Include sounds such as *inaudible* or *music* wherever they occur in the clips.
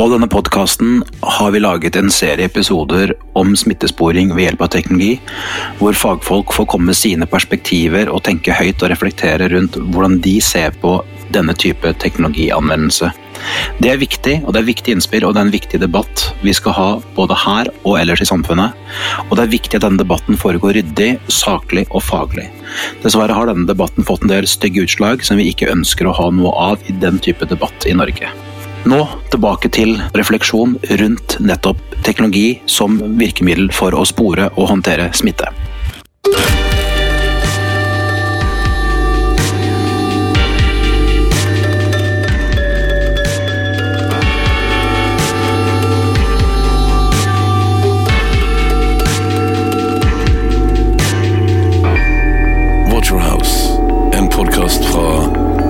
På denne podkasten har vi laget en serie episoder om smittesporing ved hjelp av teknologi, hvor fagfolk får komme med sine perspektiver og tenke høyt og reflektere rundt hvordan de ser på denne type teknologianvendelse. Det er viktig, og det er viktig innspill og det er en viktig debatt vi skal ha både her og ellers i samfunnet. Og det er viktig at denne debatten foregår ryddig, saklig og faglig. Dessverre har denne debatten fått en del stygge utslag som vi ikke ønsker å ha noe av i den type debatt i Norge. Nå tilbake til refleksjon rundt nettopp teknologi som virkemiddel for å spore og håndtere smitte. Waterhouse, en podkast fra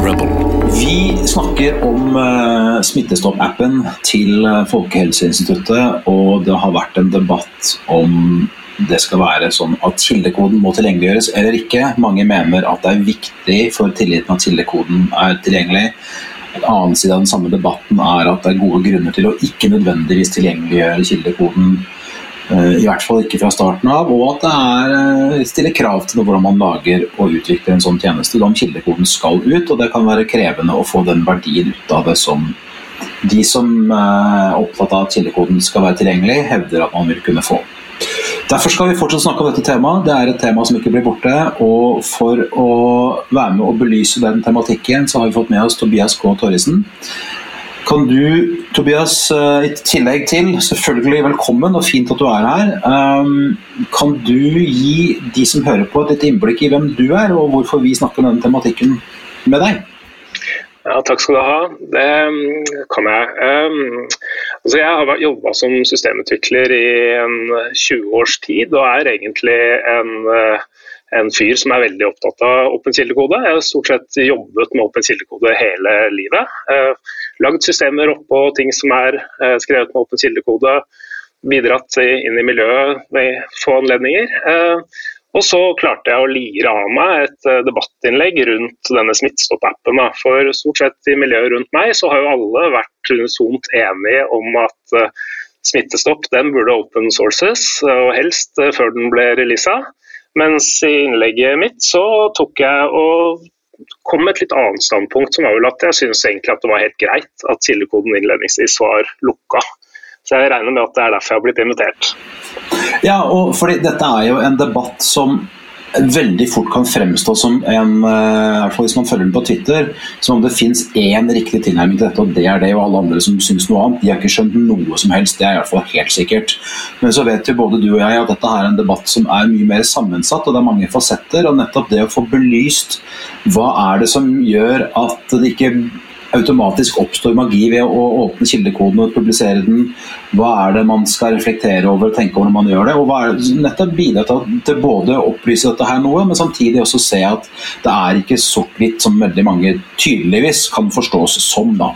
Rebel. Vi snakker om uh, Smittestopp-appen til eh, Folkehelseinstituttet, og det har vært en debatt om det skal være sånn at kildekoden må tilgjengeliggjøres eller ikke. Mange mener at det er viktig for tilliten at kildekoden er tilgjengelig. En annen side av den samme debatten er at det er gode grunner til å ikke nødvendigvis tilgjengeliggjøre kildekoden. eh, I hvert fall ikke fra starten av, og at det er, eh, stiller krav til hvordan man lager og utvikler en sånn tjeneste. Om kildekoden skal ut, og det kan være krevende å få den verdien ut av det som de som er opptatt av at kildekoden skal være tilgjengelig, hevder at man vil kunne få. Derfor skal vi fortsatt snakke om dette temaet. Det er et tema som ikke blir borte. Og for å være med og belyse den tematikken, så har vi fått med oss Tobias K. Torrisen. Kan du, Tobias, eh, i tillegg til selvfølgelig velkommen og fint at du er her, ehm, kan du gi de som hører på et litt innblikk i hvem du er, og hvorfor vi snakker om denne tematikken med deg? Ja, takk skal du ha. Det mm, kan jeg. Um, altså jeg har jobba som systemutvikler i en 20 års tid, og er egentlig en, uh, en fyr som er veldig opptatt av åpen kildekode. Jeg har stort sett jobbet med åpen kildekode hele livet. Uh, lagd systemer oppå ting som er uh, skrevet med åpen kildekode. Bidratt inn i miljøet ved få anledninger. Og så klarte jeg å lire av meg et eh, debattinnlegg rundt denne Smittestopp-appen. For stort sett i miljøet rundt meg så har jo alle vært unisont enige om at eh, Smittestopp den burde open sources, og helst eh, før den ble releasa. Mens i innlegget mitt så tok jeg og kom med et litt annet standpunkt, som var vel at jeg syns egentlig at det var helt greit at kildekoden innledningsvis var lukka. Så jeg regner med at det er derfor jeg har blitt invitert. Ja, og fordi dette er jo en debatt som veldig fort kan fremstå som en, eh, i hvert fall hvis man følger den på Twitter, som om det fins én riktig tilnærming til dette, og det er det, og alle andre som syns noe annet. De har ikke skjønt noe som helst, det er i hvert fall helt sikkert. Men så vet jo både du og jeg at dette er en debatt som er mye mer sammensatt, og det er mange fasetter. Og nettopp det å få belyst hva er det som gjør at det ikke automatisk oppstår magi ved å åpne kildekoden og publisere den. Hva er det man skal reflektere over og tenke over når man gjør det? Og hva er det, nettopp bidra til, til både å opplyse dette her noe, men samtidig også se at det er ikke sort-hvitt som veldig mange tydeligvis kan forstås som. da.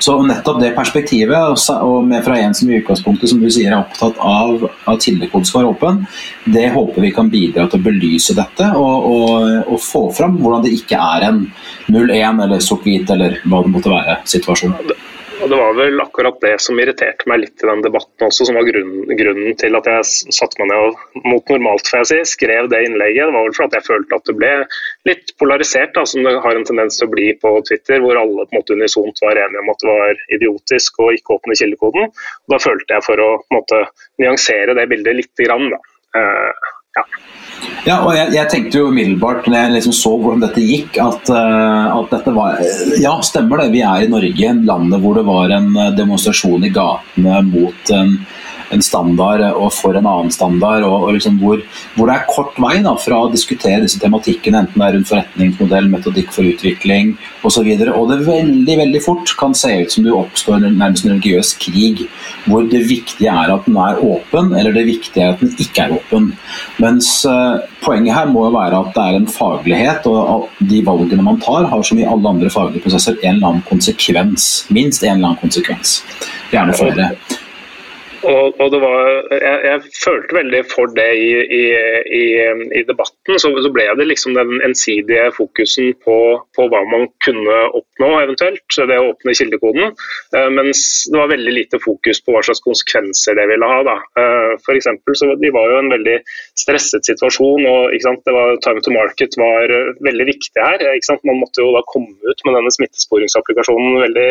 Så nettopp det perspektivet, og med fra en som i utgangspunktet som du sier er opptatt av at kildekoden skal være åpen, det håper vi kan bidra til å belyse dette og, og, og få fram hvordan det ikke er en 0-1 eller sort-hvit eller hva det måtte være situasjonen. Det var vel akkurat det som irriterte meg litt i den debatten også, som var grunnen, grunnen til at jeg satte meg ned og mot normalt, får jeg si, skrev det innlegget. Det var vel for at jeg følte at det ble litt polarisert, da, som det har en tendens til å bli på Twitter, hvor alle på en måte unisont var enige om at det var idiotisk å ikke åpne kildekoden. Da følte jeg for å på en måte, nyansere det bildet lite grann. Da. Eh, ja. Ja, og jeg, jeg tenkte jo umiddelbart når jeg liksom så hvordan dette gikk, at, eh, at dette var Ja, stemmer det. Vi er i Norge, landet hvor det var en eh, demonstrasjon i gatene mot en, en standard og for en annen standard, og, og liksom hvor, hvor det er kort vei da, fra å diskutere disse tematikkene, enten det er rundt forretningsmodell, metodikk for utvikling osv. Og, så og det veldig veldig fort kan se ut som det oppstår nærmest en religiøs krig, hvor det viktige er at den er åpen, eller det viktige er at den ikke er åpen. Mens uh, poenget her må jo være at det er en faglighet, og de valgene man tar, har som i alle andre faglige prosesser en eller annen konsekvens. Minst en eller annen konsekvens. Gjerne flere. Og, og var, jeg, jeg, følte veldig for det i, i, i, i debatten. Så, så, ble det liksom den ensidige fokusen på, på, hva man kunne oppnå, eventuelt. Det å åpne kildekoden. Uh, mens det var veldig lite fokus på hva slags konsekvenser det ville ha. Da. Uh, for eksempel, så De var jo en veldig stresset situasjon. og var, Time to market var veldig viktig her. Man måtte jo da komme ut med denne smittesporingsapplikasjonen veldig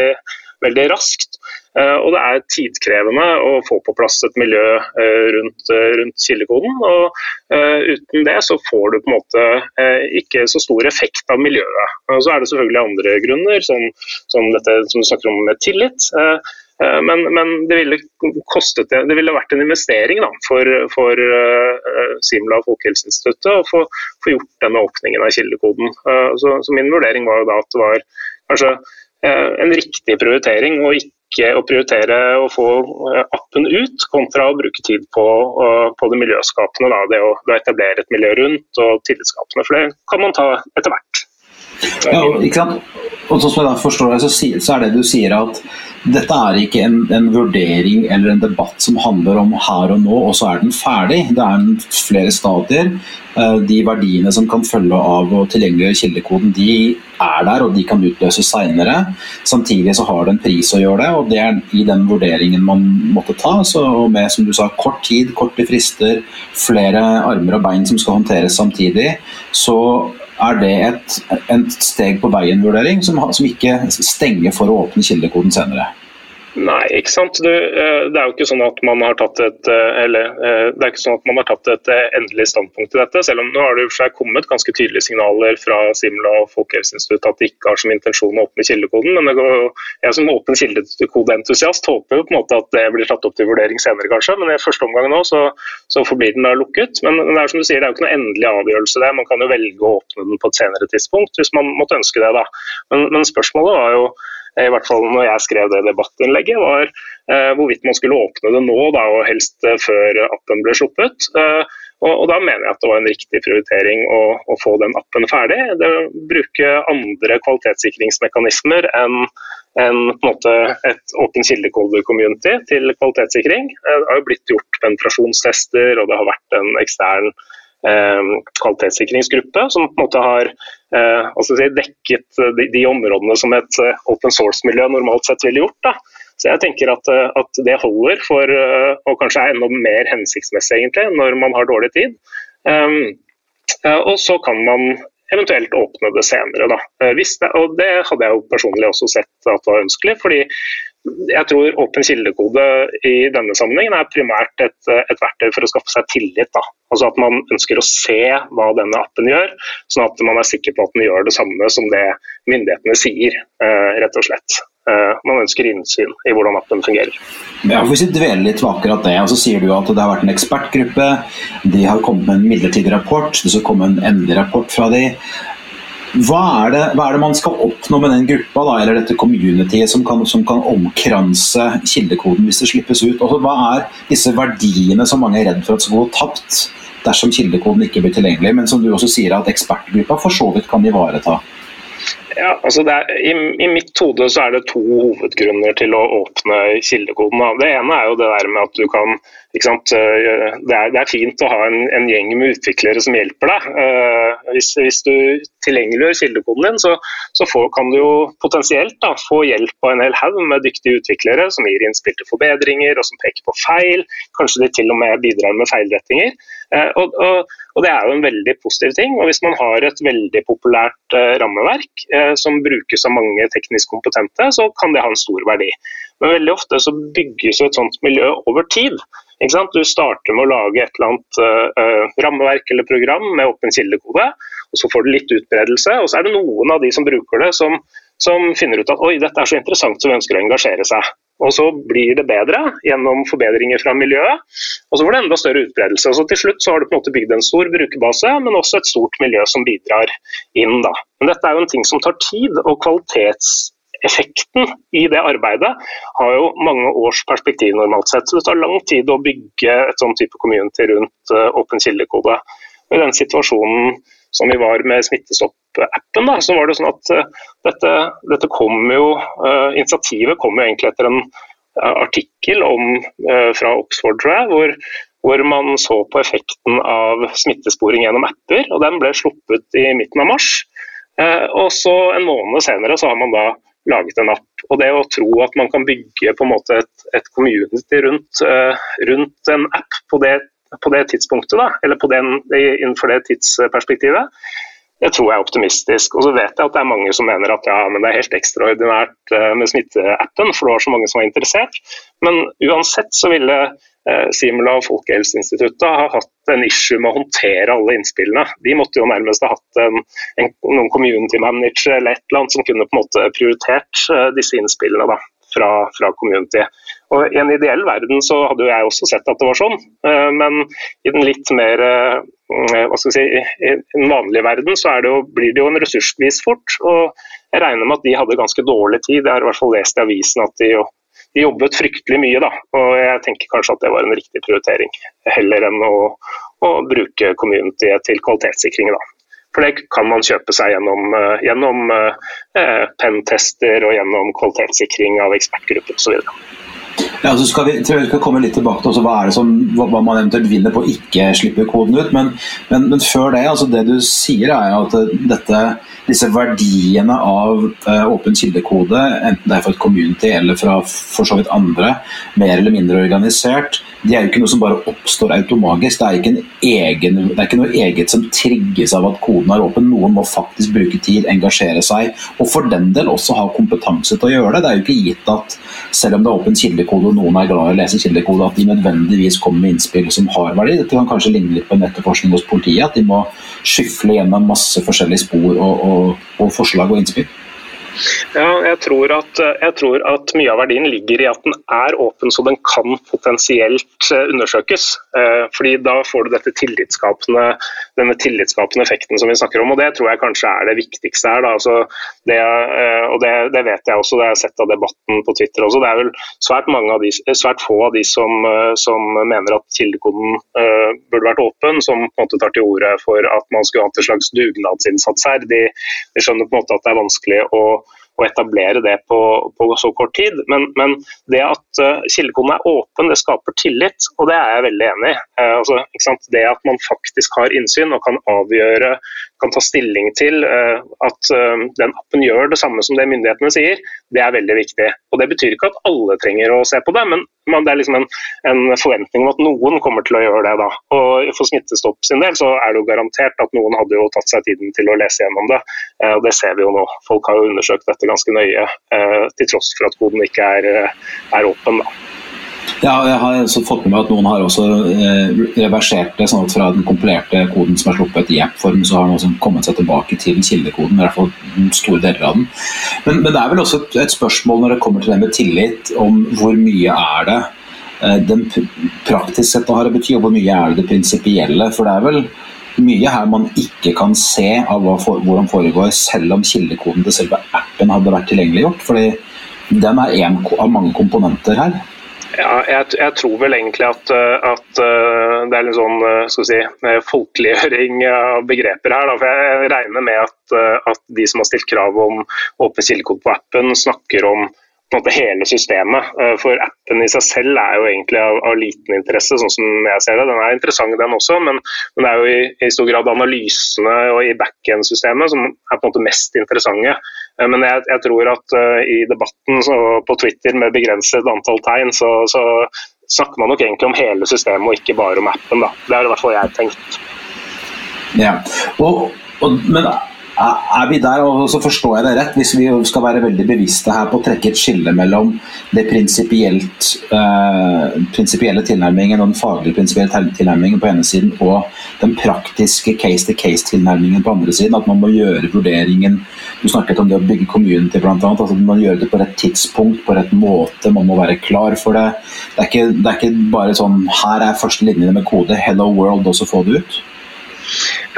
veldig raskt. Eh, og det er tidkrevende å få på plass et miljø eh, rundt, eh, rundt kildekoden. Og uten det så får du på en måte ikke så stor effekt av miljøet. Og så er det selvfølgelig andre grunner, som, som dette som du snakker om med tillit. Men, men, det, ville kostet, det ville vært en investering da, for, for uh, Simla og Folkehelseinstituttet å få, gjort denne åpningen av kildekoden. Uh, så, så, Min vurdering var jo da at det var kanskje en riktig prioritering, og ikke å prioritere å få eh, appen ut, kontra å bruke tid på, på det miljøskapende. Da, det å etablere et miljø rundt og tillitsskapende. For det kan man ta etter hvert. Ja, ikke sant? Og sånn som jeg forstår deg, så er det du sier at dette er ikke en, en, vurdering eller en debatt som handler om her og nå, og så er den ferdig. Det er flere stadier. Eh, de verdiene som kan følge av å tilgjengeliggjøre kildekoden, de er der og de kan utløses seinere. Samtidig så har det en pris å gjøre det, og det er i den vurderingen man måtte ta. Så med som du sa, kort tid, korte frister, flere armer og bein som skal håndteres samtidig, så er det et, et steg på veien-vurdering som, som, ikke stenger for å åpne kildekoden senere? Nei, ikke sant. Du, eh, det er jo ikke sånn at man har tatt et eh, eller, eh, det er ikke sånn at man har tatt et endelig standpunkt til dette. Selv om nå har det for seg kommet ganske tydelige signaler fra Simla og Folkehelseinstituttet at de ikke har som intensjon å åpne kildekoden. Men går, jeg som åpen kildekodeentusiast håper jo på en måte at det blir tatt opp til vurdering senere, kanskje. Men i første omgang nå så, så forblir den da lukket. Men det er som du sier, det er jo ikke noe endelig avgjørelse det. Man kan jo velge å åpne den på et senere tidspunkt hvis man måtte ønske det. da. Men, men spørsmålet var jo i hvert fall når jeg skrev det debattinnlegget, var eh, hvorvidt man skulle åpne det nå, da, og helst eh, før appen ble sluppet. Og, og, Da mener jeg at det var en riktig prioritering å, å få den appen ferdig. Det bruke andre kvalitetssikringsmekanismer enn en, et åpen kildekode-community til kvalitetssikring. Det har jo blitt gjort penetrasjonstester, og det har vært en ekstern Eh, kvalitetssikringsgruppe som på en måte har eh, si, dekket de, de, områdene som et eh, open source-miljø normalt sett ville gjort. Da. Så jeg tenker at, at, det holder for, og kanskje er enda mer hensiktsmessig egentlig, når man har dårlig tid. Og så kan man eventuelt åpne det senere. Da. Det, og det hadde jeg jo personlig også sett at var ønskelig. fordi jeg tror åpen kildekode i denne sammenhengen er primært et, et, verktøy for å skaffe seg tillit. Da. Altså At man ønsker å se hva denne appen gjør, sånn at man er sikker på at den gjør det samme som det myndighetene sier. Uh, rett og slett. Uh, man ønsker innsyn i hvordan appen fungerer. Ja, Hvis vi dveler litt ved akkurat det, og så sier du at det har vært en ekspertgruppe, de har kommet med en midlertidig rapport, det skal komme en endelig rapport fra de. Hva er, det, hva er, det, man skal oppnå med den gruppa, da, eller dette communityet som kan, som kan omkranse kildekoden hvis det slippes ut? Altså, hva er disse verdiene som mange er redd for at skal gå tapt dersom kildekoden ikke blir tilgjengelig, men som du også sier at ekspertgruppa for så vidt kan ivareta? Ja, altså er, i, i, mitt hode så er det to hovedgrunner til å åpne kildekoden. Det ene er jo det der med at du kan det er, det, er, fint å ha en, en, gjeng med utviklere som hjelper deg. Uh, hvis, hvis, du tilgjengeliggjør kildekoden din, så, så får, kan du jo potensielt da, få hjelp av en hel haug med dyktige utviklere som gir innspill til forbedringer og som peker på feil. Kanskje de til og med bidrar med feilrettinger. Uh, og, og, og, Det er jo en veldig positiv ting. og Hvis man har et veldig populært uh, rammeverk som brukes av mange teknisk kompetente, så kan det ha en stor verdi. Men veldig ofte så bygges jo et sånt miljø over tid. Du starter med å lage et eller annet uh, rammeverk eller program med åpen kildekode, og så får du litt utbredelse. Og så er det noen av de som bruker det, som, som finner ut at oi, dette er så interessant som ønsker å engasjere seg. Og så blir det bedre gjennom forbedringer fra miljøet, og så får det enda større utbredelse. Så til slutt så har du på en måte bygd en stor brukerbase, men også et stort miljø som bidrar inn. Da. Men dette er jo en ting som tar tid, og kvalitetseffekten i det arbeidet har jo mange års perspektiv normalt sett. Så det tar lang tid å bygge et sånn type community rundt uh, åpen kildekode. I den situasjonen som vi var med Smittestopp-appen, så var det sånn at uh, dette, dette kom jo, uh, initiativet kom jo egentlig etter en artikkel om, fra Oxford, tror jeg, hvor, hvor man så på effekten av smittesporing gjennom apper. og Den ble sluppet i midten av mars. Og så En måned senere så har man da laget en app. Og Det å tro at man kan bygge på en måte et, et community rundt, rundt, en app på det, på det tidspunktet, da, eller den, innenfor det tidsperspektivet, det tror jeg er optimistisk. Og så vet jeg at det er mange som mener at ja, men det er helt ekstraordinært eh, med smitteappen, for det var så mange som var interessert. Men uansett så ville eh, Simula og Folkehelseinstituttet ha hatt en issue med å håndtere alle innspillene. De måtte jo nærmest ha hatt en, en, noen community manager eller et eller annet som kunne på en måte prioritert eh, disse innspillene da, fra, fra community. Og I en ideell verden så hadde jo jeg også sett at det var sånn, eh, men i den litt mer eh, hva skal si, i den vanlige verden så det jo, blir det jo en ressursvis fort. og Jeg regner med at de hadde ganske dårlig tid. Jeg har i hvert fall lest i avisen at de, de jobbet fryktelig mye. da, og Jeg tenker kanskje at det var en riktig prioritering, heller enn å, å bruke community til kvalitetssikring. da. For det kan man kjøpe seg gjennom, eh, gjennom eh, pentester og gjennom kvalitetssikring av ekspertgrupper osv. Ja, så skal vi, vi skal komme litt tilbake til hva, som, hva, man eventuelt vinner på å ikke slippe koden ut. Men, men, men før det, altså det du sier er at dette, disse verdiene av uh, åpen kildekode, enten det er for et community eller fra for så vidt andre, mer eller mindre organisert, de er jo ikke noe som bare oppstår automagisk. Det er ikke, egen, det er ikke noe eget som trigges av at koden er åpen. Noen må faktisk bruke tid, engasjere seg, og for den del også ha kompetanse til å gjøre det. Det er jo ikke gitt at selv om det er åpen kildekode og noen er glad i å lese kildekode, at de nødvendigvis kommer med innspill som har verdi. Dette kan kanskje ligne litt på en etterforskning hos politiet. At de må skyfle gjennom masse forskjellige spor og, og, og forslag og innspill. Ja, jeg tror, at, jeg tror, at, mye av verdien ligger i at den er åpen, så den kan potensielt eh, undersøkes. Eh, fordi Da får du tillitsskapende, denne tillitsskapende effekten som vi snakker om. og Det tror jeg kanskje er det viktigste her. Altså det, eh, og det, det, vet jeg også, det har jeg sett av debatten på Twitter også. Det er vel svært, de, svært få av de som, som mener at kildekoden uh, burde vært åpen, som på en måte tar til orde for at man skulle hatt en slags dugnadsinnsats her. De, de skjønner på en måte at det er vanskelig å å etablere det på, på så kort tid. Men, men det at uh, kildekoden er åpen, det skaper tillit, og det er jeg veldig enig i. Uh, altså, det at man faktisk har innsyn og kan avgjøre kan ta stilling til uh, at uh, den appen gjør det samme som det myndighetene sier, det er veldig viktig. Og Det betyr ikke at alle trenger å se på det, men det er liksom en, en, forventning om at noen kommer til å gjøre det. da. Og For Smittestopp sin del så er det jo garantert at noen hadde jo tatt seg tiden til å lese gjennom det. Uh, og Det ser vi jo nå. Folk har jo undersøkt dette ganske nøye, til tross for at koden ikke er, er åpen. da. Ja, jeg har også fått med meg at noen har også eh, reversert det. sånn at Fra den kompilerte koden som er sluppet i app-form, så har den også kommet seg tilbake til kildekoden. i hvert fall store deler av den. Men, men, det er vel også et, et, spørsmål når det kommer til det med tillit, om hvor mye er det eh, den praktisk sett har å bety, og hvor mye er det det prinsipielle. For det er vel mye her man ikke kan se av for, hvordan foregår, selv om kildekoden til selve appen hadde vært tilgjengeliggjort. fordi den er én av mange komponenter her. Ja, jeg, jeg, tror vel egentlig at, eh, at eh, det er en sånn eh, skal si, folkeliggjøring av begreper her. Da. For jeg regner med at, at, de som har stilt krav om åpen kildekode på appen, snakker om måte, hele systemet. For appen i seg selv er jo egentlig av, av, liten interesse, sånn som jeg ser det. Den er interessant den også, men, men det er jo i, i, stor grad analysene og i backend-systemet som er på en måte mest interessante. Eh, men jeg, jeg tror at uh, i debatten på Twitter med begrenset antall tegn, så, så, snakker man nok egentlig om hele systemet og ikke bare om appen. Da. Det har i hvert fall jeg tenkt. Ja, og, og, men er vi der, og så forstår jeg det rett, hvis vi skal være veldig bevisste her på å trekke et skille mellom det eh, prinsipielle tilnærmingen og den faglige prinsipielle tilnærmingen på ene siden og den praktiske case-to-case-tilnærmingen på andre siden. At man må gjøre vurderingen Du snakket om det å bygge community, bl.a. Altså, man må gjøre det på rett tidspunkt, på rett måte. Man må være klar for det. Det er ikke, det er ikke bare sånn Her er første linjene med kode, hello world, og så få det ut.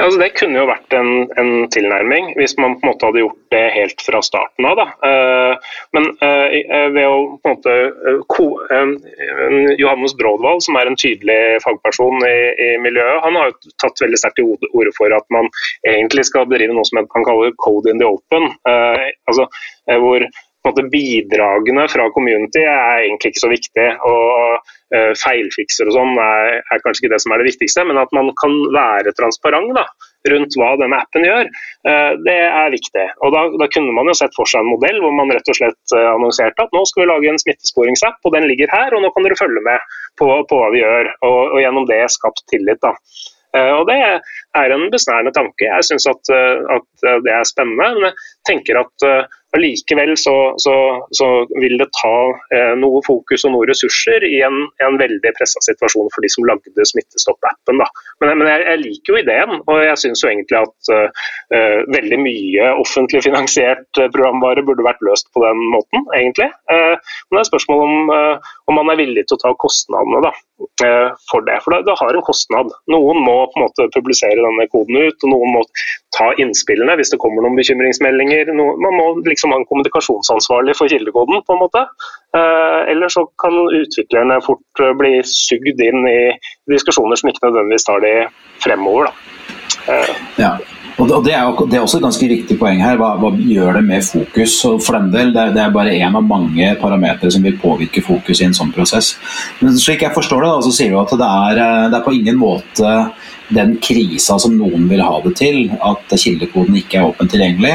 Altså det kunne jo vært en, en, tilnærming, hvis man på en måte hadde gjort det helt fra starten av. Da. Eh, men eh, eh, ved å på en måte Johannes Brådvald, som er en tydelig fagperson i, i miljøet, han har jo tatt veldig sterkt til orde for at man egentlig skal bedrive noe som man kan kalle code in the open. altså hvor måte, bidragene fra community er egentlig ikke så viktig. og uh, Feilfikser og sånn er, er, kanskje ikke det som er det viktigste, men at man kan være transparent da, rundt hva denne appen gjør, uh, det er viktig. Og da, da, kunne man jo sett for seg en modell hvor man rett og slett uh, annonserte at nå skal vi lage en smittesporingsapp, og den ligger her, og nå kan dere følge med på, på hva vi gjør. Og, og, gjennom det skapt tillit. da. Og Det er en besnærende tanke. Jeg syns at, at, det er spennende. Men jeg tenker at Allikevel så, så, så, vil det ta eh, noe fokus og noen ressurser i en, en veldig pressa situasjon for de som lagde Smittestopp-appen. Men, men jeg, jeg, liker jo ideen, og jeg syns egentlig at eh, veldig mye offentlig finansiert programvare burde vært løst på den måten, egentlig. Eh, men det er spørsmål om, uh, om man er villig til å ta kostnadene da, for det. For det, det, har en kostnad. Noen må på en måte publisere denne koden ut, og noen må ta innspillene hvis det kommer noen bekymringsmeldinger. Noen, man må liksom ha en kommunikasjonsansvarlig for kildekoden, på en måte. Eh, eller så kan utviklerne fort eh, bli sugd inn i diskusjoner som ikke nødvendigvis tar de fremover. Eh. Ja. Og det er, det er, også et ganske viktig poeng her. Hva, hva gjør det med fokus? Og for den del, det det er bare én av mange parametere som vil påvirke fokus i en sånn prosess. Men slik jeg forstår det, da, så sier du at det er, det er på ingen måte den krisa som noen vil ha det til, at kildekoden ikke er åpent tilgjengelig.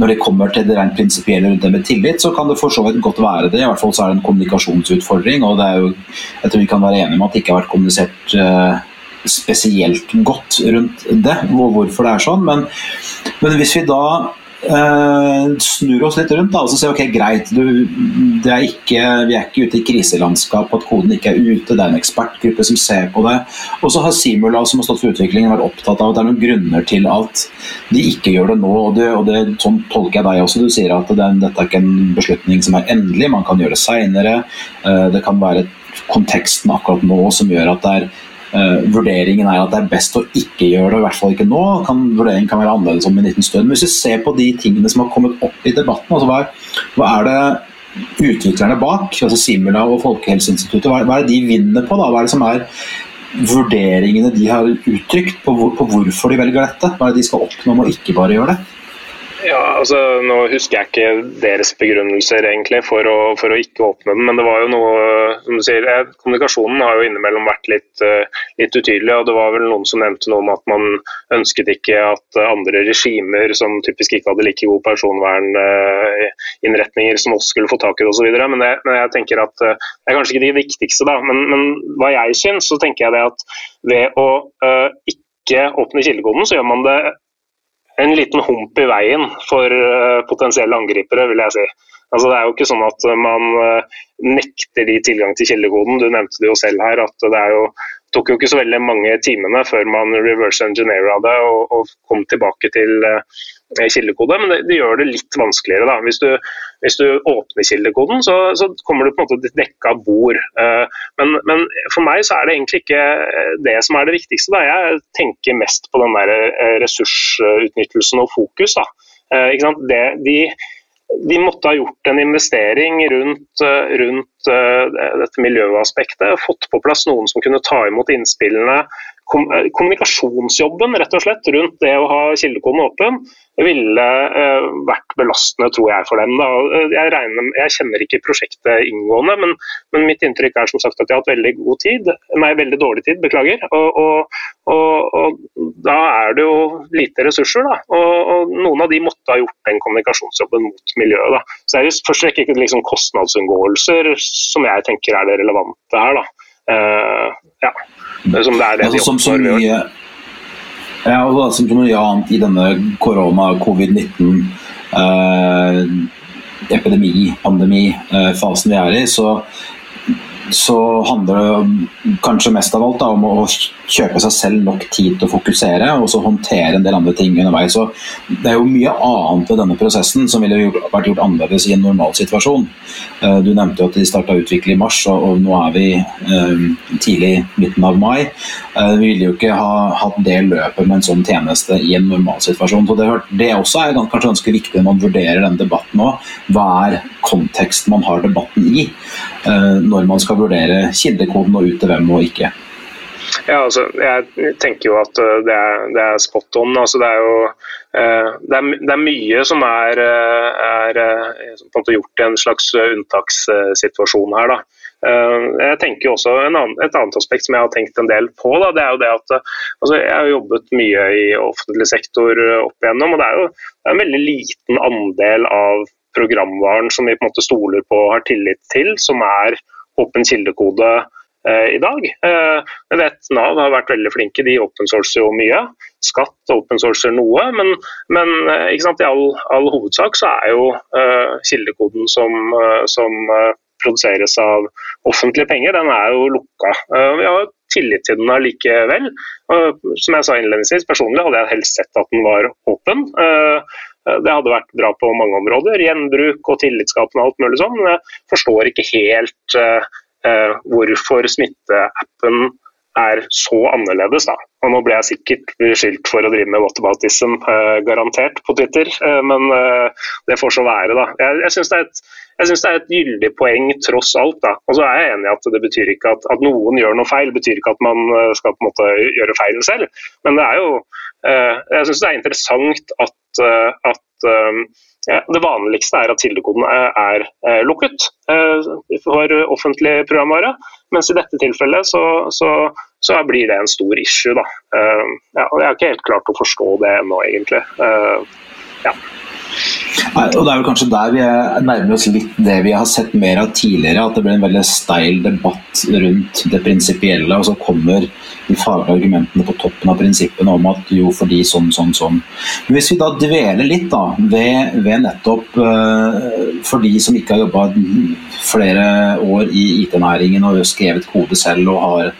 Når det kommer til det rent prinsipielle rundt det med tillit, så kan det for så vidt godt være det. I hvert fall så er det en kommunikasjonsutfordring, og det er jo, jeg tror vi kan være enige om at det ikke har vært kommunisert uh, spesielt godt rundt det, og hvorfor det er sånn. Men, men hvis vi da eh, snur oss litt rundt da, og så sier ok, greit, du, er ikke, vi er ikke ute i kriselandskap, at koden ikke er ute, det er en ekspertgruppe som ser på det. Og så har Simula, som har stått for utviklingen, vært opptatt av at det er noen grunner til at de ikke gjør det nå. og, det, og det, Sånn tolker jeg deg også. Du sier at det, dette er ikke en beslutning som er endelig, man kan gjøre det seinere. Eh, det kan være konteksten akkurat nå som gjør at det er Uh, vurderingen er at det er best å ikke gjøre det, i hvert fall ikke nå. Kan, vurderingen kan være annerledes om en liten stund. Men hvis vi ser på de tingene som har kommet opp i debatten, altså hva, er, hva er det utviklerne bak, altså Simula og Folkehelseinstituttet, hva, hva, er det de vinner på? da? Hva er det som er vurderingene de har uttrykt på, hvor, på hvorfor de velger dette? Hva er det de skal oppnå med å ikke bare gjøre det? Ja, altså Nå husker jeg ikke deres begrunnelser egentlig for å, for å, ikke åpne den, men det var jo noe som du sier, Kommunikasjonen har jo innimellom vært litt, eh, litt, utydelig. og Det var vel noen som nevnte noe om at man ønsket ikke at andre regimer som typisk ikke hadde like god personverninnretninger som oss skulle få tak i det osv. Men, men jeg tenker at eh, det er kanskje ikke de viktigste. da, Men, men hva jeg syns, så tenker jeg det at ved å uh, ikke åpne kildekoden, så gjør man det en liten hump i veien for uh, potensielle angripere, vil jeg si. Altså, det er jo ikke sånn at man uh, nekter de tilgang til kildekoden. Du nevnte det jo selv her, at det jo, tok jo ikke så veldig mange timene før man reverse engineera det og, og, kom tilbake til uh, kildekode, men det, det, gjør det litt vanskeligere. Da. Hvis, du, hvis du åpner kildekoden, så, så, kommer du på en måte til dekka bord. Uh, men, men, for meg så er det egentlig ikke eh, det som er det viktigste. Da. Jeg tenker mest på den der eh, ressursutnyttelsen og fokus. Da. Uh, det, de, de måtte ha gjort en investering rundt, rundt dette miljøaspektet. Fått på plass noen som kunne ta imot innspillene, Eh, kommunikasjonsjobben rett og slett rundt det å ha kildekoden åpen ville uh, vært belastende, tror jeg, for dem. da jeg, regner, jeg, kjenner ikke prosjektet inngående, men, men, mitt inntrykk er som sagt at de har hatt veldig god tid, nei, veldig dårlig tid, beklager. Og, og, og, og da er det jo lite ressurser, da. Og, noen av de måtte ha gjort den kommunikasjonsjobben mot miljøet. da. Så det er jo først og fremst ikke liksom kostnadsunngåelser som jeg tenker er det relevante her. da. Uh, ja. Som det er det altså, som så mye ja, altså, som så mye annet i denne korona-covid-19 eh, epidemi, pandemi, eh, fasen vi er i, så så handler det kanskje mest av alt da, om å kjøpe seg selv nok tid til å fokusere og så håndtere en del andre ting underveis. Så det er jo mye annet ved denne prosessen som ville vært gjort annerledes i en normal situasjon. Eh, du nevnte jo at de starta å utvikle i mars, og nå er vi eh, tidlig midten av mai. Eh, vi ville jo ikke ha hatt det løpet med en sånn tjeneste i en normal situasjon. Så det, det også er kanskje ganske viktig når man vurderer denne debatten nå. Hva er konteksten man har debatten i, når man skal vurdere kildekoden og ut til hvem og ikke. Ja, altså, jeg tenker jo at det er, det er spot on. Altså, det er jo det er, det er, mye som er, er gjort i en slags unntakssituasjon her. Da. Jeg tenker også annen, Et annet aspekt som jeg har tenkt en del på, da, det er jo det at altså, jeg har jobbet mye i offentlig sektor opp igjennom. og Det er jo det er en veldig liten andel av programvaren som vi på en måte stoler på og har tillit til, som er åpen kildekode eh, i dag. Eh, jeg vet Nav har vært veldig flinke, de open sourcer jo mye. Skatt open sourcer noe, men, men eh, i all, all, hovedsak så er jo eh, kildekoden som, uh, som uh, produseres av offentlige penger, den er jo lukka. Vi har tillit til den allikevel. Som jeg sa innledningsvis, personlig hadde jeg helst sett at den var åpen. Eh, det hadde vært bra på mange områder. Gjenbruk og tillitsskapende og alt mulig sånn. Men jeg forstår ikke helt uh, uh, hvorfor smitteappen er så annerledes. Da. Og nå ble jeg sikkert beskyldt for å drive med whataboutism, eh, garantert, på Twitter. men det får så være, da. Jeg, jeg syns det, det, er et gyldig poeng tross alt. da. Og så er jeg enig i at det betyr ikke at, at, noen gjør noe feil, betyr ikke at man skal på en måte gjøre feil selv. Men det er jo Jeg syns det er interessant at Eh, at eh, ja, det vanligste er at kildekoden er, er lukket eh, for offentlig programvare. Mens i dette tilfellet så, så, så blir det en stor issue. Da. Ja, og jeg har ikke helt klart å forstå det ennå, egentlig. Ja. Nei, og Det er vel kanskje der vi nærmer oss litt det vi har sett mer av tidligere. At det blir en veldig steil debatt rundt det prinsipielle, og så kommer de faglige argumentene på toppen av prinsippene om at jo, fordi sånn, sånn, sånn. Men hvis vi da dveler litt da, ved, ved nettopp uh, for de som ikke har jobba flere år i IT-næringen og skrevet kode selv og har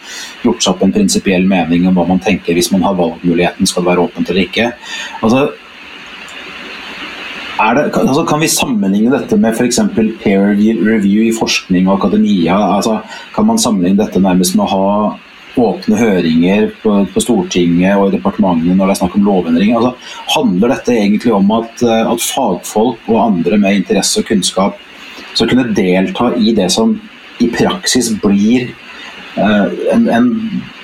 gjort seg opp en prinsipiell mening om hva man tenker hvis man har valgmuligheten, skal det være åpent eller ikke. Altså, det, altså, kan vi sammenligne dette med f.eks. peer review i forskning og akademia? Altså, kan man sammenligne dette nærmest med å ha åpne høringer på, på Stortinget og i departementene når det er snakk om lovendring? Altså, handler dette egentlig om at, eh, at, fagfolk og andre med interesse og kunnskap skal kunne delta i det som i praksis blir eh, en, en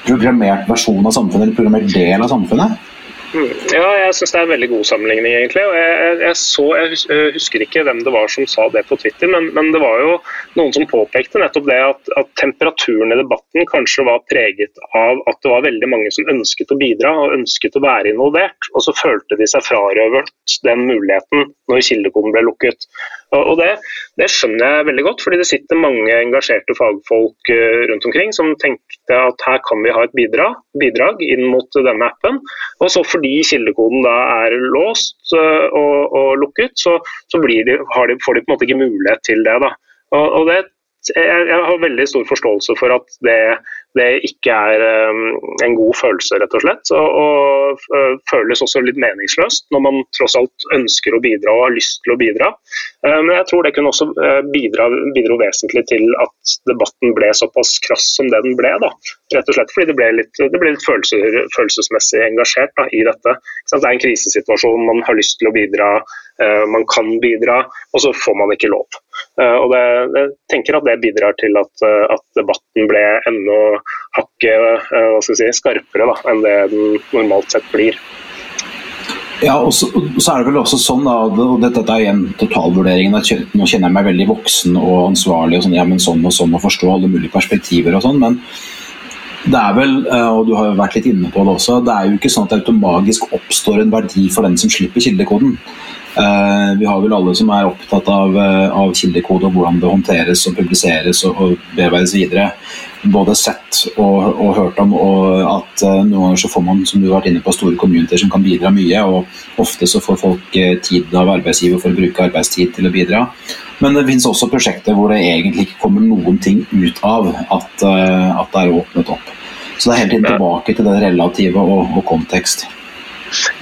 programmert versjon av samfunnet, eller programmert del av samfunnet? Mm. Ja, jeg syns det er en veldig god sammenligning, egentlig. og jeg, jeg, så, jeg, husker ikke hvem det var som sa det på Twitter, men, men det var jo noen som påpekte nettopp det at, at, temperaturen i debatten kanskje var preget av at det var veldig mange som ønsket å bidra og ønsket å være involvert, og så følte de seg frarøvet den muligheten når kildekoden ble lukket. Og det, det, skjønner jeg veldig godt, fordi det sitter mange engasjerte fagfolk eh, rundt omkring som tenkte at her kan vi ha et bidrag, bidrag inn mot denne appen. Og så fordi kildekoden da er låst og, og lukket, så, så de, de, får de på en måte ikke mulighet til det. da. Og, og det jeg, jeg, har veldig stor forståelse for at det, det ikke er um, en god følelse, rett og slett. Og, og uh, føles også litt meningsløst når man tross alt ønsker å bidra og har lyst til å bidra. Uh, men jeg tror det kunne også uh, bidra, bidro vesentlig til at debatten ble såpass krass som det den ble. Da. Rett og slett fordi det ble litt, det ble litt følelser, følelsesmessig engasjert da, i dette. Det er en krisesituasjon, man har lyst til å bidra, uh, man kan bidra, og så får man ikke lov. Uh, og det, jeg tenker at det bidrar til at, uh, at debatten ble enda hakket si, skarpere da, enn det den normalt sett blir. Ja, og så, så, er det vel også sånn, da, og dette er igjen totalvurderingen, at nå kjenner jeg meg veldig voksen og ansvarlig, og sånn, ja, men sånn og sånn, og forstå alle mulige perspektiver og sånn, men det er vel, eh, og du har jo vært litt inne på det også, det er jo ikke sånn at det automagisk oppstår en verdi for den som slipper kildekoden. Uh, vi har vel alle som er opptatt av, uh, av kildekode og hvordan det håndteres og publiseres og, og bearbeides videre, både sett og, og hørt om og at uh, noen ganger så får man som du har vært inne på, store communiter som kan bidra mye. og Ofte så får folk tid av arbeidsgiver for å bruke arbeidstid til å bidra. Men det finnes også prosjekter hvor det egentlig ikke kommer noen ting ut av at, at det er åpnet opp. Så det er helt inn tilbake til det relative og, og kontekst.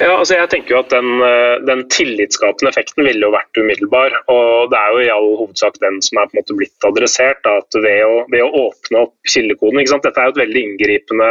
Ja, altså jeg tenker jo at den, eh, den, tillitsskapende effekten ville jo vært umiddelbar. og Det er jo i all hovedsak den som er på en måte blitt adressert. at Ved å, ved å åpne opp kildekoden ikke sant? Dette er jo et veldig inngripende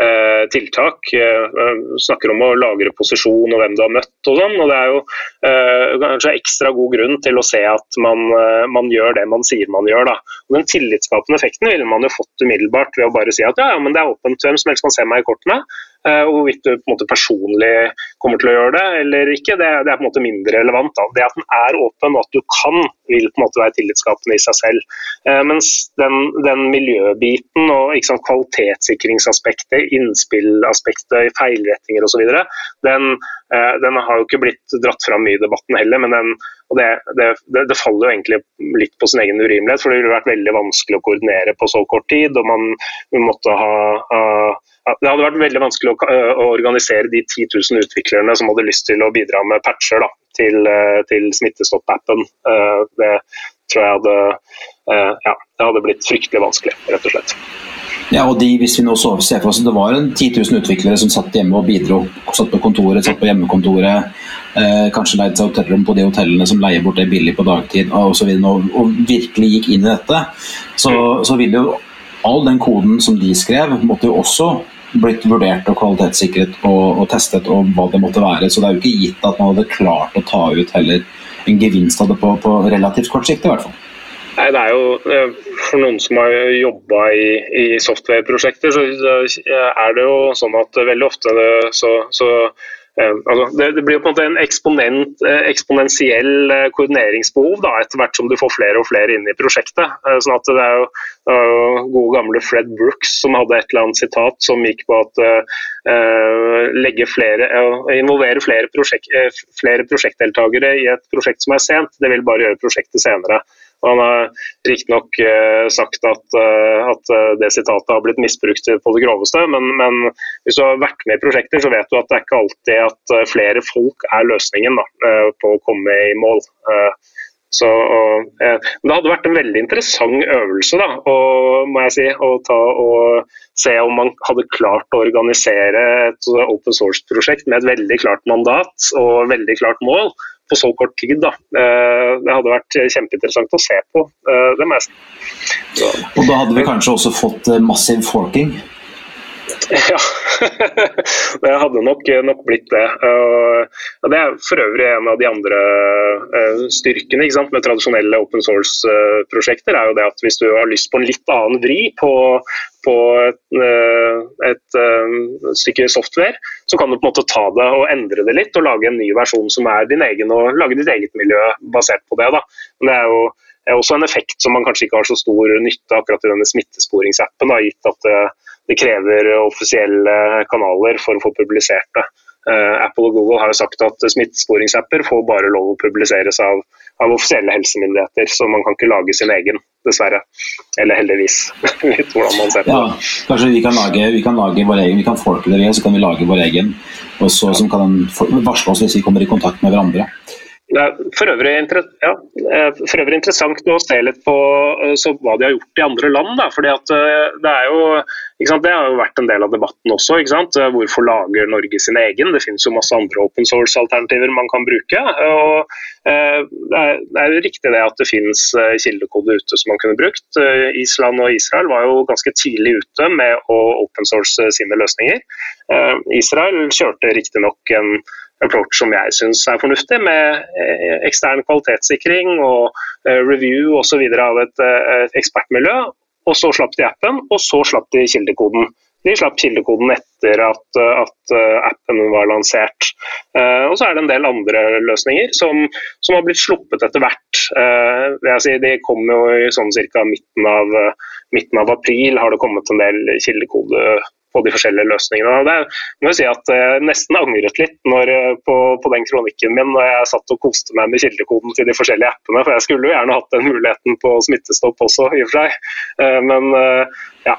eh, tiltak. Eh, snakker om å lagre posisjon og hvem du har møtt og sånn. og Det er jo eh, kanskje ekstra god grunn til å se at man, eh, man gjør det man sier man gjør. Da. Og Den tillitsskapende effekten ville man jo fått umiddelbart ved å bare si at ja, ja, men det er åpent, hvem som helst kan se meg i kortene. Eh, og hvorvidt du på en måte personlig kommer til å gjøre det eller ikke, det, det er på en måte mindre relevant. Da. Det at den er åpen og at du kan, vil på en måte være tillitsskapende i seg selv. Eh, mens den, den miljøbiten og sant, kvalitetssikringsaspektet, innspillaspektet, feilrettinger osv., den, eh, den har jo ikke blitt dratt fram mye i debatten heller. men den og det, det, det, faller jo egentlig litt på sin egen urimelighet, for det ville vært veldig vanskelig å koordinere på så kort tid. og man måtte ha, Uh, det hadde vært veldig vanskelig å, å, organisere de 10 000 utviklerne som hadde lyst til å bidra med patcher da, til, til Smittestopp-appen. Det tror jeg hadde, ja, det hadde blitt fryktelig vanskelig, rett og slett. Ja, og de, hvis vi nå så ser for oss Det var en 10 000 utviklere som satt hjemme og bidro. Satt på kontoret, satt på hjemmekontoret. Eh, kanskje leide seg hotellrom på de hotellene som leier bort det billig på dagtid og, så videre, og, og virkelig gikk inn i dette. Så, så ville jo all den koden som de skrev, måtte jo også blitt vurdert og kvalitetssikret og, og, testet og hva det måtte være. Så det er jo ikke gitt at man hadde klart å ta ut heller en gevinst av det på, på relativt kort sikt, i hvert fall. Nei, det er jo eh, For noen som har jobba i, i software-prosjekter, så er det jo sånn at veldig ofte det, så, så altså, det, det, blir på en måte en eksponent, eh, eksponentiell eh, koordineringsbehov da, etter hvert som du får flere og flere inn i prosjektet. sånn at Det er jo, det gode gamle Fred Brooks som hadde et eller annet sitat som gikk på at uh, flere, uh, involvere flere, prosjekt, uh, flere prosjektdeltakere i et prosjekt som er sent, det vil bare gjøre prosjektet senere. Han har riktignok uh, sagt at, uh, at, uh, det sitatet har blitt misbrukt på det groveste, men, men, hvis du har vært med i prosjekter, så vet du at det er ikke alltid at flere folk er løsningen da, på å komme i mål. Så, og, det hadde vært en veldig interessant øvelse da, og, si, å ta og se om man hadde klart å organisere et open source-prosjekt med et veldig klart mandat og veldig klart mål på så kort tid. Da. Eh, det hadde vært kjempeinteressant å se på, eh, det meste. Og da hadde vi kanskje også fått eh, massiv forking? Ja, *laughs* det hadde nok, nok blitt det. Og det er for øvrig en av de andre styrkene med tradisjonelle open source-prosjekter. er jo det at Hvis du har lyst på en litt annen vri på, på et, et, et stykke software, så kan du på en måte ta det og endre det litt og lage en ny versjon som er din egen, og lage ditt eget miljø basert på det. Da. Men det er jo er også en effekt som man kanskje ikke har så stor nytte akkurat i denne smittesporingsappen, gitt at det, det, krever offisielle kanaler for å få publisert det. Uh, Apple og Google har jo sagt at smittesporingsapper får bare lov å publiseres av, av offisielle helsemyndigheter, så man kan ikke lage sin egen, dessverre. Eller heldigvis. *laughs* Litt hvordan man ser på ja, Kanskje vi kan lage, vi kan lage vår egen, vi kan folke det, så kan vi lage vår egen, og så, kan varsle oss hvis vi kommer i kontakt med hverandre. Det er for øvrig, ja, for øvrig, interessant å se litt på eh, hva de har gjort i andre land. Da, fordi eh, det, jo, det har jo vært en del av debatten også. Hvorfor lager Norge sin egen? Det finnes jo masse andre open source-alternativer man kan bruke. Og, eh, det, er, det er riktig det at det finnes kildekode ute som man kunne brukt. Island og Israel var jo ganske tidlig ute med å open source sine løsninger. Israel kjørte riktignok en approach som jeg syns er fornuftig, med eh, ekstern kvalitetssikring og eh, review osv. av et, eh, ekspertmiljø. Og så slapp de appen, og så slapp de kildekoden. De slapp kildekoden etter at, at appen var lansert. Og så er det en del andre løsninger som, som har blitt sluppet etter hvert. Uh, si, de kom jo i sånn ca. Midten, midten, av april har det kommet en del kildekode på de forskjellige løsningene. Og det må jeg si at jeg nesten angret litt når, eh, på, på, den kronikken min når jeg satt og koste meg med kildekoden til de forskjellige appene. For jeg skulle jo gjerne hatt den muligheten på Smittestopp også, i og for seg. Eh, men eh, ja.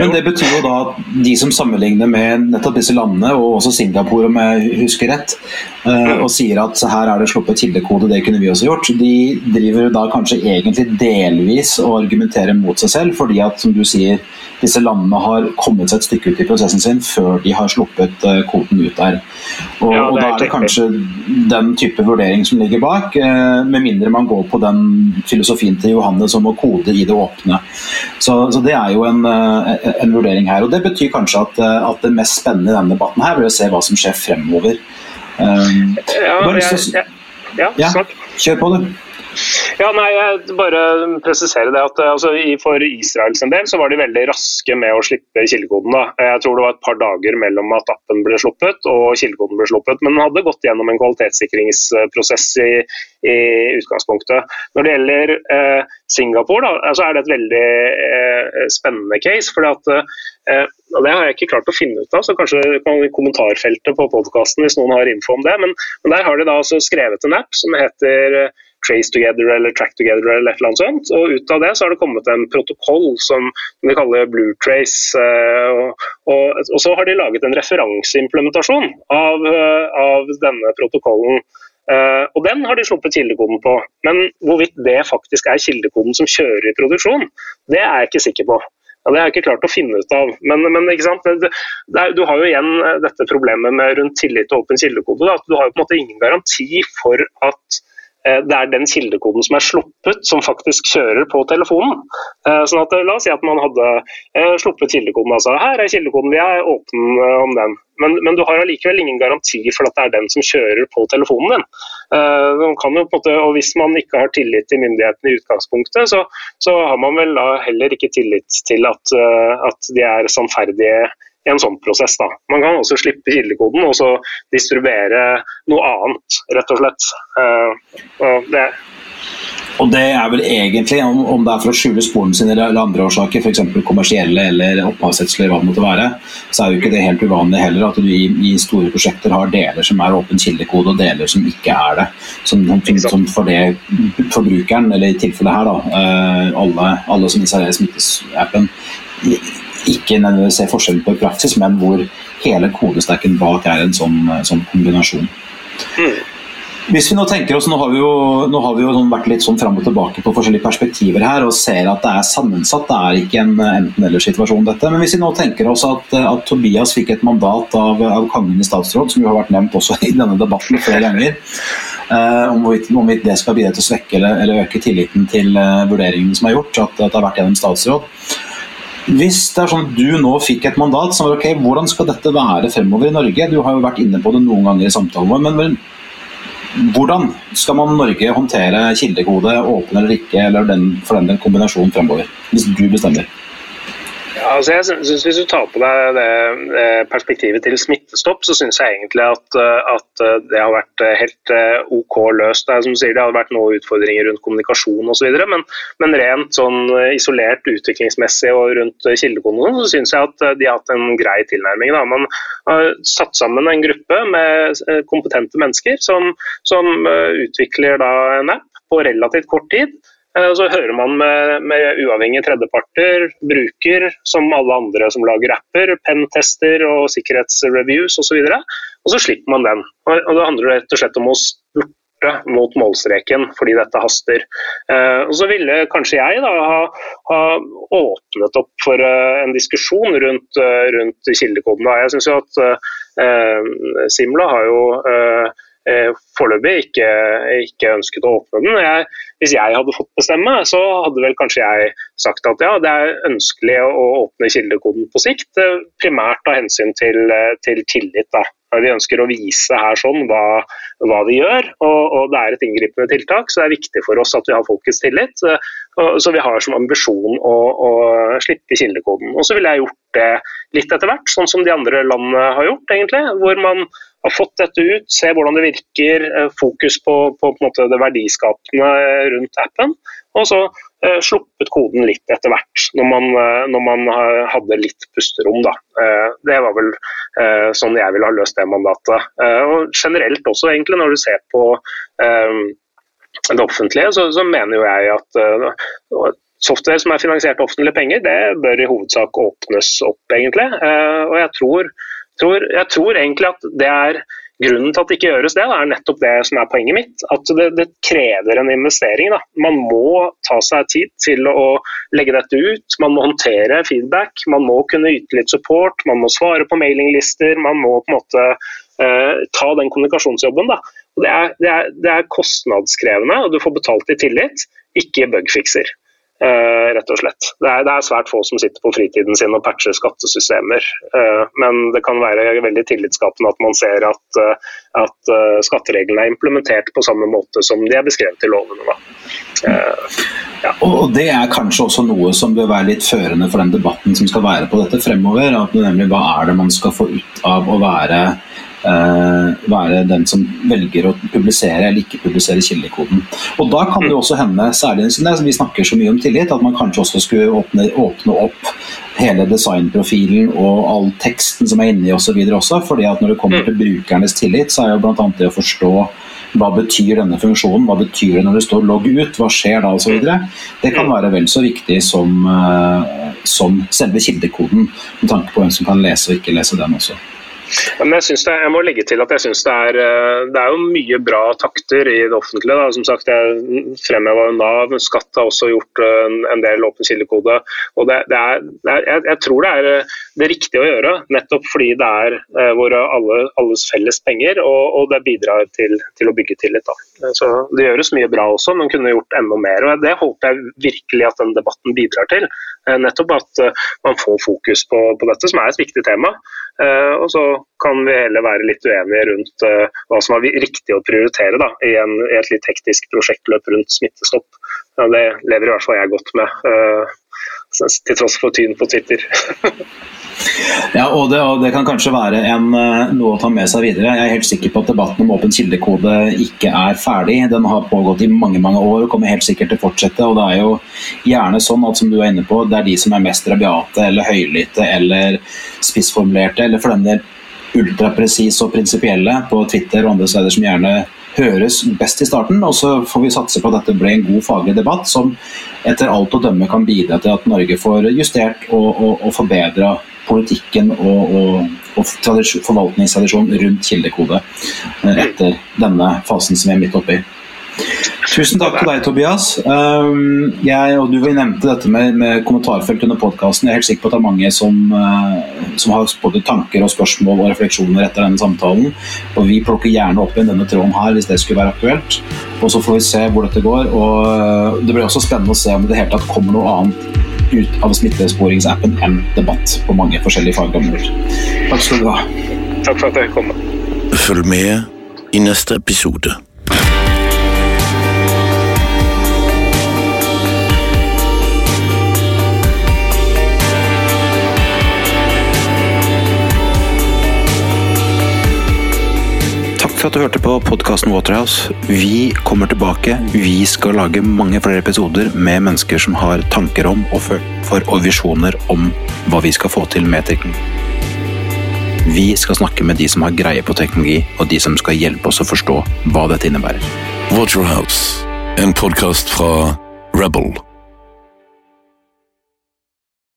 Men det betyr jo da at de som sammenligner med nettopp disse landene, og også Singapore om jeg husker rett, og sier at her er det sluppet kildekode, det kunne vi også gjort, de driver da kanskje egentlig delvis å argumentere mot seg selv, fordi at som du sier, disse landene har kommet seg et stykke ut i prosessen sin før de har sluppet uh, kvoten ut der. Og, ja, og Da er det kanskje den type vurdering som ligger bak, uh, med mindre man går på den filosofien til Johannes om å kode i det åpne. Så, så det er jo en, en vurdering her. og Det betyr kanskje at, at, det mest spennende i denne debatten her blir å se hva som skjer fremover. Um, ja, jeg, jeg, ja, ja, kjør på, du. Ja, nei, jeg bare presisere det at altså, For Israels en del så var de veldig raske med å slippe kildekoden. Jeg tror det var et par dager mellom at appen ble sluppet og kildekoden ble sluppet. Men den hadde gått gjennom en kvalitetssikringsprosess i, i utgangspunktet. Når det gjelder eh, Singapore, da, så er det et veldig eh, spennende case. fordi at eh, Det har jeg ikke klart å finne ut av, så kanskje kan i kommentarfeltet på podkasten hvis noen har info om det. Men, men der har de da altså skrevet en app som heter Trace Together eller Track Together eller et eller annet sånt. Og ut av det så har det kommet en protokoll som de kaller Blue Trace. Eh, og, og, og så har de laget en referanseimplementasjon av, eh, av denne protokollen. Uh, og Den har de sluppet kildekoden på. Men hvorvidt det faktisk er kildekoden som kjører i produksjon, det er jeg ikke sikker på. Ja, det har jeg ikke klart å finne ut av. Men, men det, det, du har jo igjen dette problemet med rundt tillit til åpen kildekode. At Du har jo på en måte ingen garanti for at Eh, det er den kildekoden som er sluppet, som faktisk kjører på telefonen. Eh, sånn at, la oss si at man hadde eh, sluppet kildekoden. altså Her er kildekoden, vi er åpne om den. Men, men, du har allikevel ingen garanti for at det er den som kjører på telefonen din. Måte, og Hvis man ikke har tillit til myndighetene i utgangspunktet, så, så har man vel heller ikke tillit til at, at de er sannferdige en sånn prosess. Da. Man kan også slippe kildekoden og så distribuere noe annet, rett og slett. Uh, og det og det er vel egentlig, om, om det er for å skjule sporene sine eller andre årsaker, f.eks. kommersielle eller opphavsrettslige, hva det måtte være, så er jo ikke det helt uvanlig heller at du i, i store prosjekter har deler som er åpen kildekode og deler som ikke er det. Som, som for det forbrukeren, eller i tilfellet her, da, uh, alle, alle som installerer Smittesappen, ikke nødvendigvis ser forskjell på i praksis, men hvor hele kodestacken bak er en sånn, sånn kombinasjon. Mm. Hvis vi Nå tenker oss, nå har vi jo, har vi jo sånn vært litt sånn fram og tilbake på forskjellige perspektiver her og ser at det er sammensatt. Det er ikke en enten-eller-situasjon, dette. Men hvis vi nå tenker oss at, at Tobias fikk et mandat av, av, kongen i statsråd, som jo har vært nevnt også i denne debatten flere ganger, eh, om hvorvidt det skal bidra til å svekke eller, eller øke tilliten til eh, vurderingene som er gjort, at, at det har vært gjennom statsråd. Hvis det er sånn at du nå fikk et mandat som var ok, hvordan skal dette være fremover i Norge? Du har jo vært inne på det noen ganger i samtalen vår, men hvordan skal man Norge håndtere kildekode, åpen eller ikke, eller den, for den kombinasjonen fremover? Hvis du bestemmer. Altså jeg synes Hvis du tar på deg det perspektivet til smittestopp, så syns jeg egentlig at, at, det har vært helt OK løst. Det, er, som du sier, det har vært noen utfordringer rundt kommunikasjon osv. Men, men rent sånn isolert utviklingsmessig og rundt kildekoden så syns jeg at de har hatt en grei tilnærming. Da. Man har satt sammen en gruppe med kompetente mennesker som, som utvikler da en app på relativt kort tid Eh, så hører man med, med uavhengige tredjeparter, bruker, som alle andre som lager apper, pentester og sikkerhetsreviews osv. Og, så og så slipper man den. Og Det handler rett og slett om å spurte mot målstreken fordi dette haster. Eh, og Så ville kanskje jeg da ha, ha åpnet opp for uh, en diskusjon rundt, rundt kildekoden. Jeg syns jo at uh, Simla har jo eh, foreløpig ikke, ikke, ønsket å åpne den. Jeg, hvis jeg hadde fått bestemme, så hadde vel kanskje jeg sagt at ja, det er ønskelig å åpne kildekoden på sikt, eh, primært av hensyn til, eh, til tillit. Da. Vi ønsker å vise her sånn hva, hva vi gjør, og, og, det er et inngripende tiltak, så det er viktig for oss at vi har folkets tillit. Så vi har som ambisjon å, å slippe kildekoden. Og så ville jeg gjort det litt etter hvert, sånn som de andre landene har gjort, egentlig. Hvor man har fått dette ut, se hvordan det virker, eh, fokus på, på, på det verdiskapende rundt appen. Og så eh, sluppet koden litt etter hvert, når man, eh, når man hadde litt pusterom. Eh, det var vel eh, sånn jeg ville ha løst det mandatet. Eh, og generelt også, egentlig, når du ser på det offentlige, så, så, mener jo jeg at software som er finansiert av offentlige penger, det bør i hovedsak åpnes opp, egentlig. og jeg tror tror, jeg tror egentlig at det er Grunnen til at det ikke gjøres det, er nettopp det som er poenget mitt. At det, det krever en investering. Da. Man må ta seg tid til å legge dette ut. Man må håndtere feedback. Man må kunne yte litt support. Man må svare på mailinglister. Man må på en måte eh, ta den kommunikasjonsjobben. Da. Det er, det, er, det, er, kostnadskrevende, og du får betalt i tillit, ikke bugfikser. Uh, rett og slett. Det er, det er, svært få som sitter på fritiden sin og patcher skattesystemer. Eh, men det kan være veldig tillitsskapende at man ser at, uh, at skattereglene er implementert på samme måte som de er beskrevet i lovene. Ja. Og Det er kanskje også noe som bør være litt førende for den debatten som skal være på dette fremover. at nemlig Hva er det man skal få ut av å være Eh, være den som velger å publisere eller ikke publisere kildekoden. Og Da kan det også hende, særlig siden vi snakker så mye om tillit, at man kanskje også skulle åpne, åpne opp hele designprofilen og all teksten som er inni osv. Og også. fordi at når det kommer til brukernes tillit, så er jo bl.a. det å forstå hva betyr denne funksjonen, hva betyr det når det står 'logg ut', hva skjer da osv. Det kan være vel så viktig som, eh, som selve kildekoden, med tanke på hvem som kan lese og ikke lese den også. Men jeg, synes det, jeg må legge til at jeg synes det eh, det er jo mye bra takter i det offentlige. Da. Som sagt, Jeg fremheva Nav, Skatt har også gjort eh, en, del åpen kildekode. Og det, det er, jeg, jeg, tror det er eh, det riktige å gjøre, nettopp fordi det er våre alle, alles felles penger, og, og det bidrar til, til, å bygge tillit. Da. Så Det gjøres mye bra også, men kunne gjort enda mer. og Det håper jeg virkelig at den debatten bidrar til. Nettopp at man får fokus på, på dette, som er et viktig tema. Og så kan vi heller være litt uenige rundt uh, hva som er riktig å prioritere da, i, en, i, et litt hektisk prosjektløp rundt smittestopp. Det lever i hvert fall jeg godt med, uh, til tross for tyn på Twitter. *laughs* Ja, og det, og det, kan kanskje være en, noe å ta med seg videre. Jeg er helt sikker på at debatten om åpen kildekode ikke er ferdig. Den har pågått i mange mange år og kommer helt sikkert til å fortsette. og Det er jo gjerne sånn at som du er inne på, det er de som er mest rabiate eller høylytte eller spissformulerte, eller for den del ultrapresise og prinsipielle på Twitter og andre steder som gjerne høres best i starten. Og så får vi satse på at dette ble en god faglig debatt som etter alt å dømme kan bidra til at Norge får justert og, og, og forbedra politikken og, og, og forvaltningstradisjonen rundt kildekode eh, etter denne fasen som vi er midt oppi. Tusen takk til deg, Tobias. Um, jeg og Du nevnte dette med, med kommentarfelt under podkasten. Jeg er helt sikker på at det er mange som, uh, som, har både tanker og spørsmål og refleksjoner etter denne samtalen. Og Vi plukker gjerne opp igjen denne tråden her hvis det skulle være aktuelt. Og Så får vi se hvor dette går. og uh, Det blir også spennende å se om det hele tatt kommer noe annet ut av smittesporingsappen enn debatt på mange forskjellige fagområder. Takk skal du ha. Takk for at jeg kom. Følg med i neste episode. For at du hørte på podkasten Waterhouse. Vi kommer tilbake. Vi skal lage mange flere episoder med mennesker som har tanker om og, for, og visjoner om hva vi skal få til med teknologi. Vi skal snakke med de som har greie på teknologi, og de som skal hjelpe oss å forstå hva dette innebærer. Waterhouse, en podkast fra Rebel.